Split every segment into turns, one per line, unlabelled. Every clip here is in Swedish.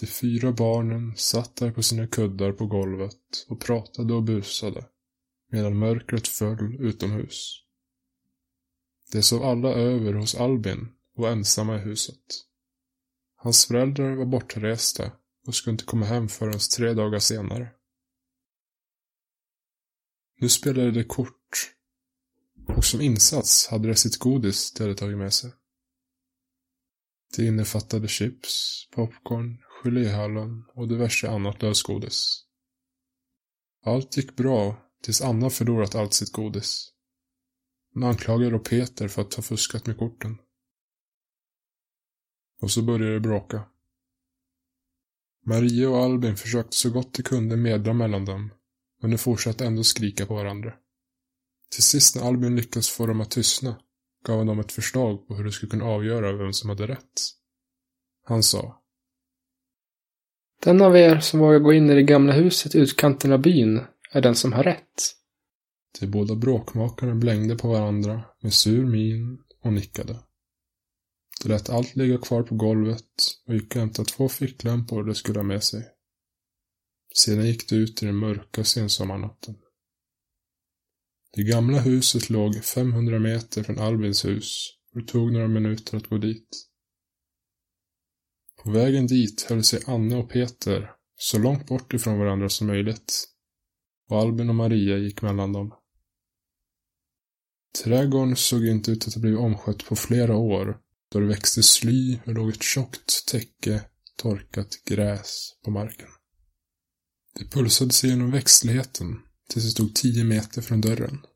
De fyra barnen satt där på sina kuddar på golvet och pratade och busade medan mörkret föll utomhus. De sov alla över hos Albin och var ensamma i huset. Hans föräldrar var bortresta och skulle inte komma hem förrän tre dagar senare. Nu spelade de kort och som insats hade de sitt godis de hade tagit med sig. Det innefattade chips, popcorn, geléhallon och diverse annat lösgodis. Allt gick bra tills Anna förlorat allt sitt godis. Hon anklagade då Peter för att ha fuskat med korten. Och så började det bråka. Maria och Albin försökte så gott de kunde medla mellan dem, men de fortsatte ändå skrika på varandra. Till sist när Albin lyckades få dem att tystna gav han dem ett förslag på hur de skulle kunna avgöra vem som hade rätt. Han sa.
Den av er som vågar gå in i det gamla huset i utkanten av byn är den som har rätt.
De båda bråkmakarna blängde på varandra med sur min och nickade. De lät allt ligga kvar på golvet och gick och hämtade två ficklampor de skulle ha med sig. Sedan gick de ut i den mörka sensommarnatten. Det gamla huset låg 500 meter från Albins hus och det tog några minuter att gå dit. På vägen dit höll sig Anne och Peter så långt bort ifrån varandra som möjligt och Albin och Maria gick mellan dem. Trädgården såg inte ut att ha blivit omskött på flera år då det växte sly och låg ett tjockt täcke torkat gräs på marken. Det pulsade sig genom växtligheten tills det stod tio meter från dörren.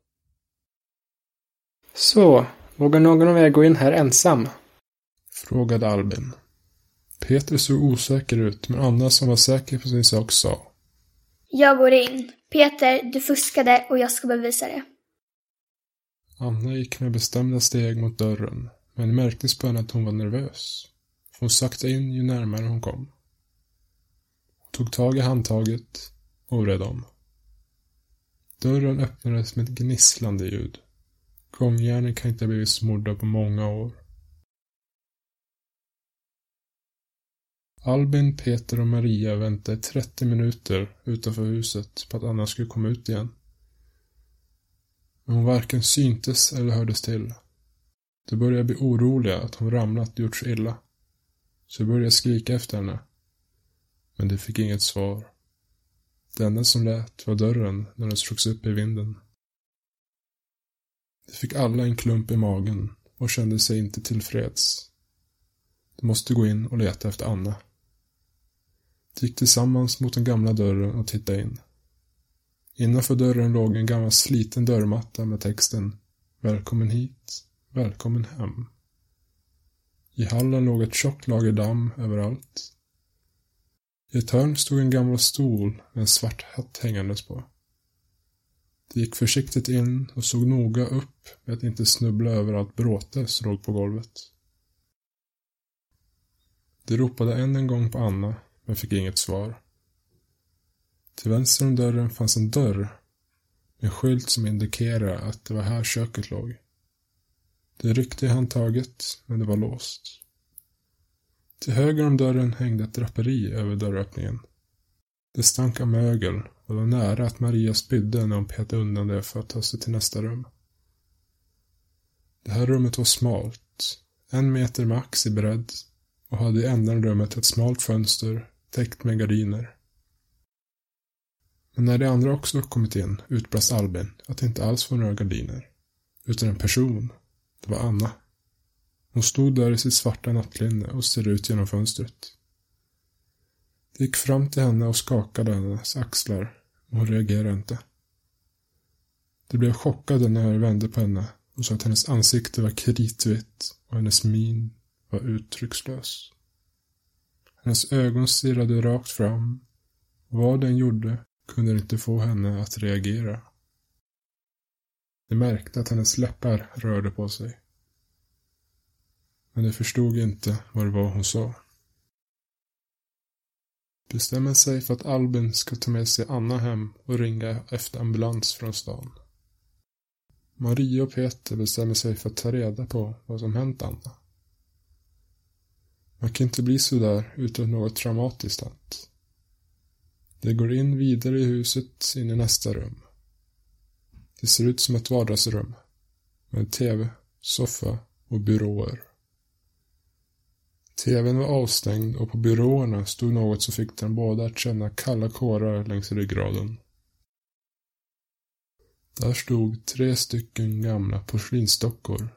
Så, vågar någon av er gå in här ensam?
Frågade Albin. Peter såg osäker ut, men Anna som var säker på sin sak sa.
Jag går in. Peter, du fuskade och jag ska bevisa det.
Anna gick med bestämda steg mot dörren, men det märktes på henne att hon var nervös. Hon saktade in ju närmare hon kom. Hon tog tag i handtaget och vred om. Dörren öppnades med ett gnisslande ljud. Gångjärnen kan inte ha blivit smorda på många år. Albin, Peter och Maria väntade 30 minuter utanför huset på att Anna skulle komma ut igen. Men hon varken syntes eller hördes till. De började bli oroliga att hon ramlat och gjort sig illa. Så de började skrika efter henne. Men de fick inget svar. Det enda som lät var dörren när den slogs upp i vinden. De fick alla en klump i magen och kände sig inte tillfreds. De måste gå in och leta efter Anna. De gick tillsammans mot den gamla dörren och tittade in. Innanför dörren låg en gammal sliten dörrmatta med texten Välkommen hit, välkommen hem. I hallen låg ett tjockt lager damm överallt. I ett hörn stod en gammal stol med en svart hatt hängandes på. De gick försiktigt in och såg noga upp med att inte snubbla över allt bråte som låg på golvet. De ropade än en gång på Anna, men fick inget svar. Till vänster om dörren fanns en dörr med en skylt som indikerade att det var här köket låg. Det ryckte i handtaget, men det var låst. Till höger om dörren hängde ett draperi över dörröppningen. Det stank av mögel och det var nära att Maria spydde när hon petade undan det för att ta sig till nästa rum. Det här rummet var smalt, en meter max i bredd och hade i änden rummet ett smalt fönster täckt med gardiner. Men när de andra också kommit in utbrast Albin att det inte alls var några gardiner, utan en person. Det var Anna. Hon stod där i sitt svarta nattlinne och stirrade ut genom fönstret. De gick fram till henne och skakade hennes axlar, men hon reagerade inte. De blev chockade när jag vände på henne och sa att hennes ansikte var kritvitt och hennes min var uttryckslös. Hennes ögon stirrade rakt fram. Vad den gjorde kunde inte få henne att reagera. De märkte att hennes läppar rörde på sig. Men de förstod inte vad det var hon sa. Bestämmer sig för att Albin ska ta med sig Anna hem och ringa efter ambulans från stan. Maria och Peter bestämmer sig för att ta reda på vad som hänt Anna. Man kan inte bli sådär utan något traumatiskt hänt. De går in vidare i huset in i nästa rum. Det ser ut som ett vardagsrum. Med tv, soffa och byråer. TVn var avstängd och på byråerna stod något som fick dem båda att känna kalla kårar längs ryggraden. Där stod tre stycken gamla porslinsdockor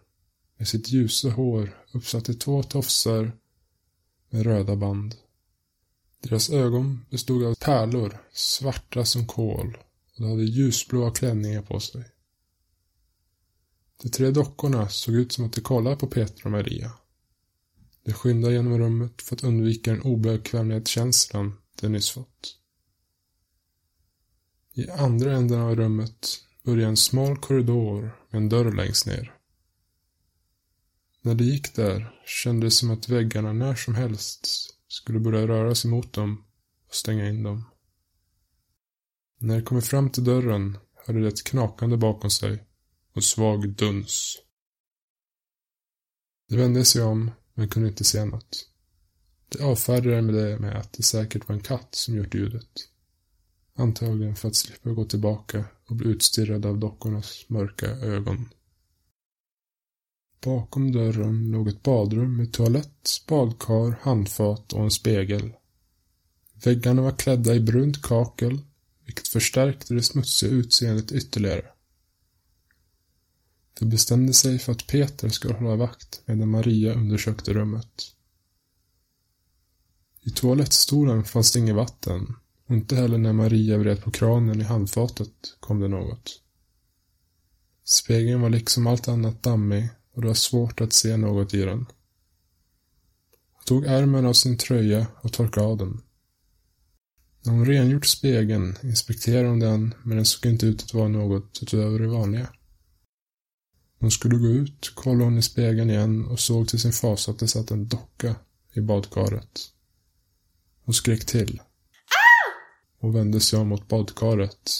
med sitt ljusa hår uppsatt i två tofsar med röda band. Deras ögon bestod av pärlor, svarta som kol och de hade ljusblåa klänningar på sig. De tre dockorna såg ut som att de kollade på Petra och Maria. De skyndade genom rummet för att undvika den obekvämlighetskänslan de nyss fått. I andra änden av rummet började en smal korridor med en dörr längst ner. När de gick där kändes det som att väggarna när som helst skulle börja röra sig mot dem och stänga in dem. När de kom fram till dörren hörde de ett knakande bakom sig och svag duns. De vände sig om men kunde inte se något. De avfärdade med det med att det säkert var en katt som gjort ljudet. Antagligen för att slippa gå tillbaka och bli utstirrad av dockornas mörka ögon. Bakom dörren låg ett badrum med toalett, badkar, handfat och en spegel. Väggarna var klädda i brunt kakel, vilket förstärkte det smutsiga utseendet ytterligare. De bestämde sig för att Peter skulle hålla vakt medan Maria undersökte rummet. I toalettstolen fanns det inget vatten och inte heller när Maria vred på kranen i handfatet kom det något. Spegeln var liksom allt annat dammig och det var svårt att se något i den. Hon tog ärmen av sin tröja och torkade av den. När hon rengjort spegeln inspekterade hon den men den såg inte ut att vara något utöver det vanliga. När Hon skulle gå ut, kollade hon i spegeln igen och såg till sin fasa att det satt en docka i badkaret. Hon skrek till. Och vände sig om mot badkaret.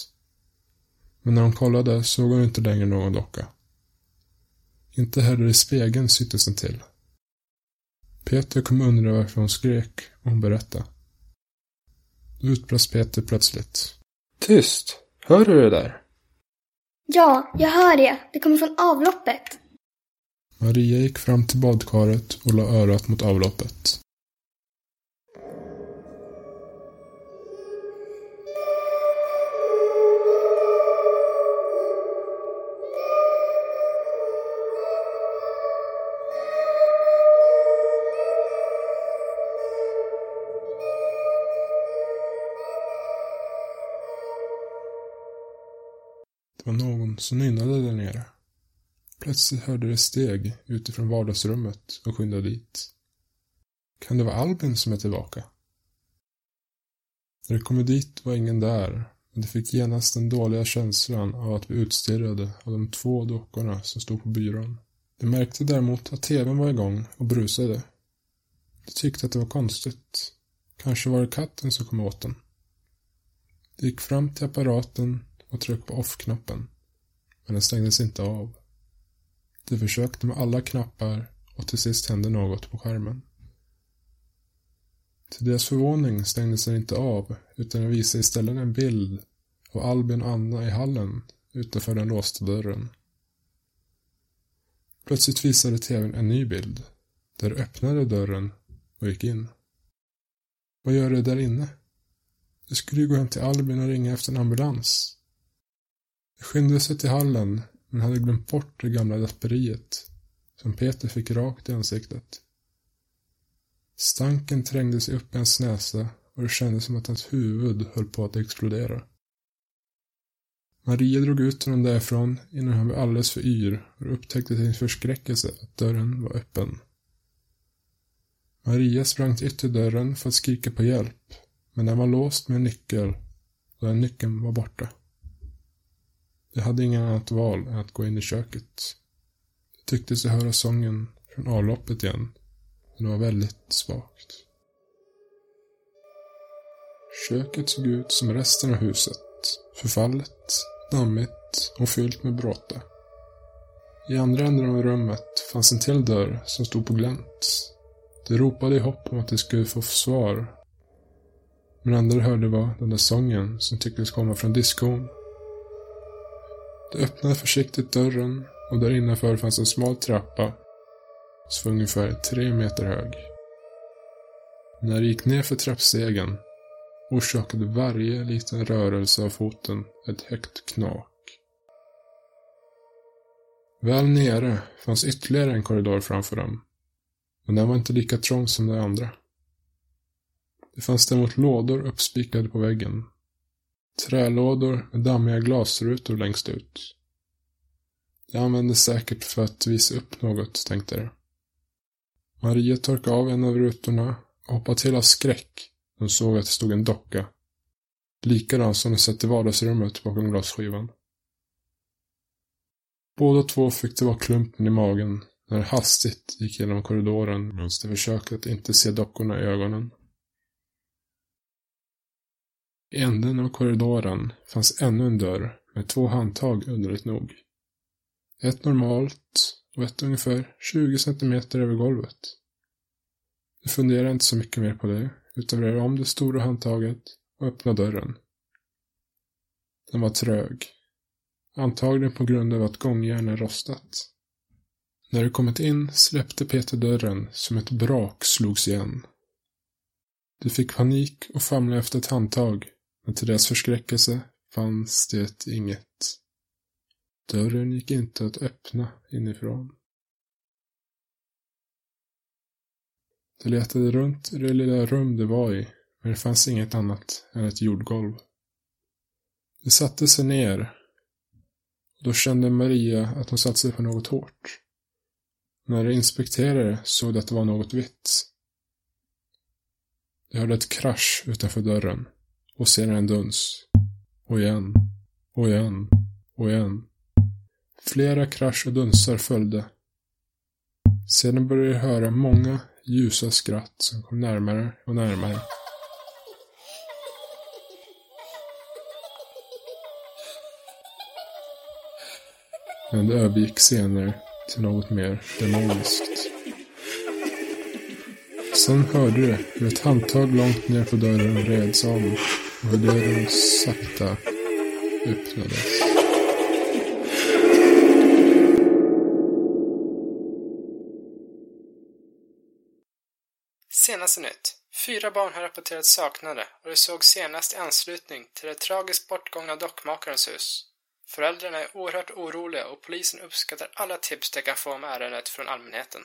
Men när hon kollade såg hon inte längre någon docka. Inte heller i spegeln syntes den till. Peter kom undra varför hon skrek och hon berättade. Då utbrast Peter plötsligt.
Tyst! Hör du det där?
Ja, jag hör det. Det kommer från avloppet.
Maria gick fram till badkaret och la örat mot avloppet. Det var någon som nynnade där nere. Plötsligt hörde de steg utifrån vardagsrummet och skyndade dit. Kan det vara Albin som är tillbaka? När de kom dit var ingen där, men de fick genast den dåliga känslan av att bli utstirrade av de två dockorna som stod på byrån. De märkte däremot att tvn var igång och brusade. De tyckte att det var konstigt. Kanske var det katten som kom åt den. De gick fram till apparaten och tryckte på off-knappen. Men den stängdes inte av. De försökte med alla knappar och till sist hände något på skärmen. Till deras förvåning stängdes den inte av utan den visade istället en bild av Albin och Anna i hallen utanför den låsta dörren. Plötsligt visade tvn en ny bild där de öppnade dörren och gick in. Vad gör du där inne? Du skulle ju gå hem till Albin och ringa efter en ambulans. De skyndade sig till hallen men hade glömt bort det gamla draperiet som Peter fick rakt i ansiktet. Stanken trängde sig upp i hans näsa och det kändes som att hans huvud höll på att explodera. Maria drog ut honom därifrån innan han blev alldeles för yr och upptäckte till sin förskräckelse att dörren var öppen. Maria sprang till ytterdörren för att skrika på hjälp, men den var låst med en nyckel och den nyckeln var borta. De hade inget annat val än att gå in i köket. De tyckte sig höra sången från avloppet igen, men det var väldigt svagt. Köket såg ut som resten av huset. Förfallet, dammigt och fyllt med bråte. I andra änden av rummet fanns en till dörr som stod på glänt. De ropade i hopp om att de skulle få svar. Men andra hörde var den där sången som tycktes komma från diskon. De öppnade försiktigt dörren och där innanför fanns en smal trappa som var ungefär tre meter hög. När de gick ner för trappstegen orsakade varje liten rörelse av foten ett högt knak. Väl nere fanns ytterligare en korridor framför dem. Men den var inte lika trång som de andra. Det fanns däremot lådor uppspikade på väggen. Trälådor med dammiga glasrutor längst ut. Det användes säkert för att visa upp något, tänkte de. Maria torkade av en av rutorna och hoppade till av skräck när hon såg att det stod en docka. Likadan som hon sett i vardagsrummet bakom glasskivan. Båda två fick det vara klumpen i magen när de hastigt gick genom korridoren medan de försökte att inte se dockorna i ögonen. I änden av korridoren fanns ännu en dörr med två handtag underligt nog. Ett normalt och ett ungefär 20 centimeter över golvet. Du funderade inte så mycket mer på det, utan rör om det stora handtaget och öppnade dörren. Den var trög. Antagligen på grund av att gångjärnen rostat. När du kommit in släppte Peter dörren som ett brak slogs igen. Du fick panik och famlade efter ett handtag, men till deras förskräckelse fanns det inget. Dörren gick inte att öppna inifrån. De letade runt i det lilla rum de var i, men det fanns inget annat än ett jordgolv. De satte sig ner. Och då kände Maria att hon satt sig på något hårt. När de inspekterade såg de att det var något vitt. De hörde ett krasch utanför dörren. Och sedan en duns. Och igen. Och igen. Och igen. Flera krasch och dunsar följde. Sedan började jag höra många ljusa skratt som kom närmare och närmare. Men det övergick senare till något mer demoniskt. Sen hörde de hur ett handtag långt ner på dörren reds om och hur dörren sakta öppnades.
Senaste nytt. Fyra barn har rapporterats saknade och det såg senast i anslutning till det tragiskt bortgångna dockmakarens hus. Föräldrarna är oerhört oroliga och polisen uppskattar alla tips de kan få om ärendet från allmänheten.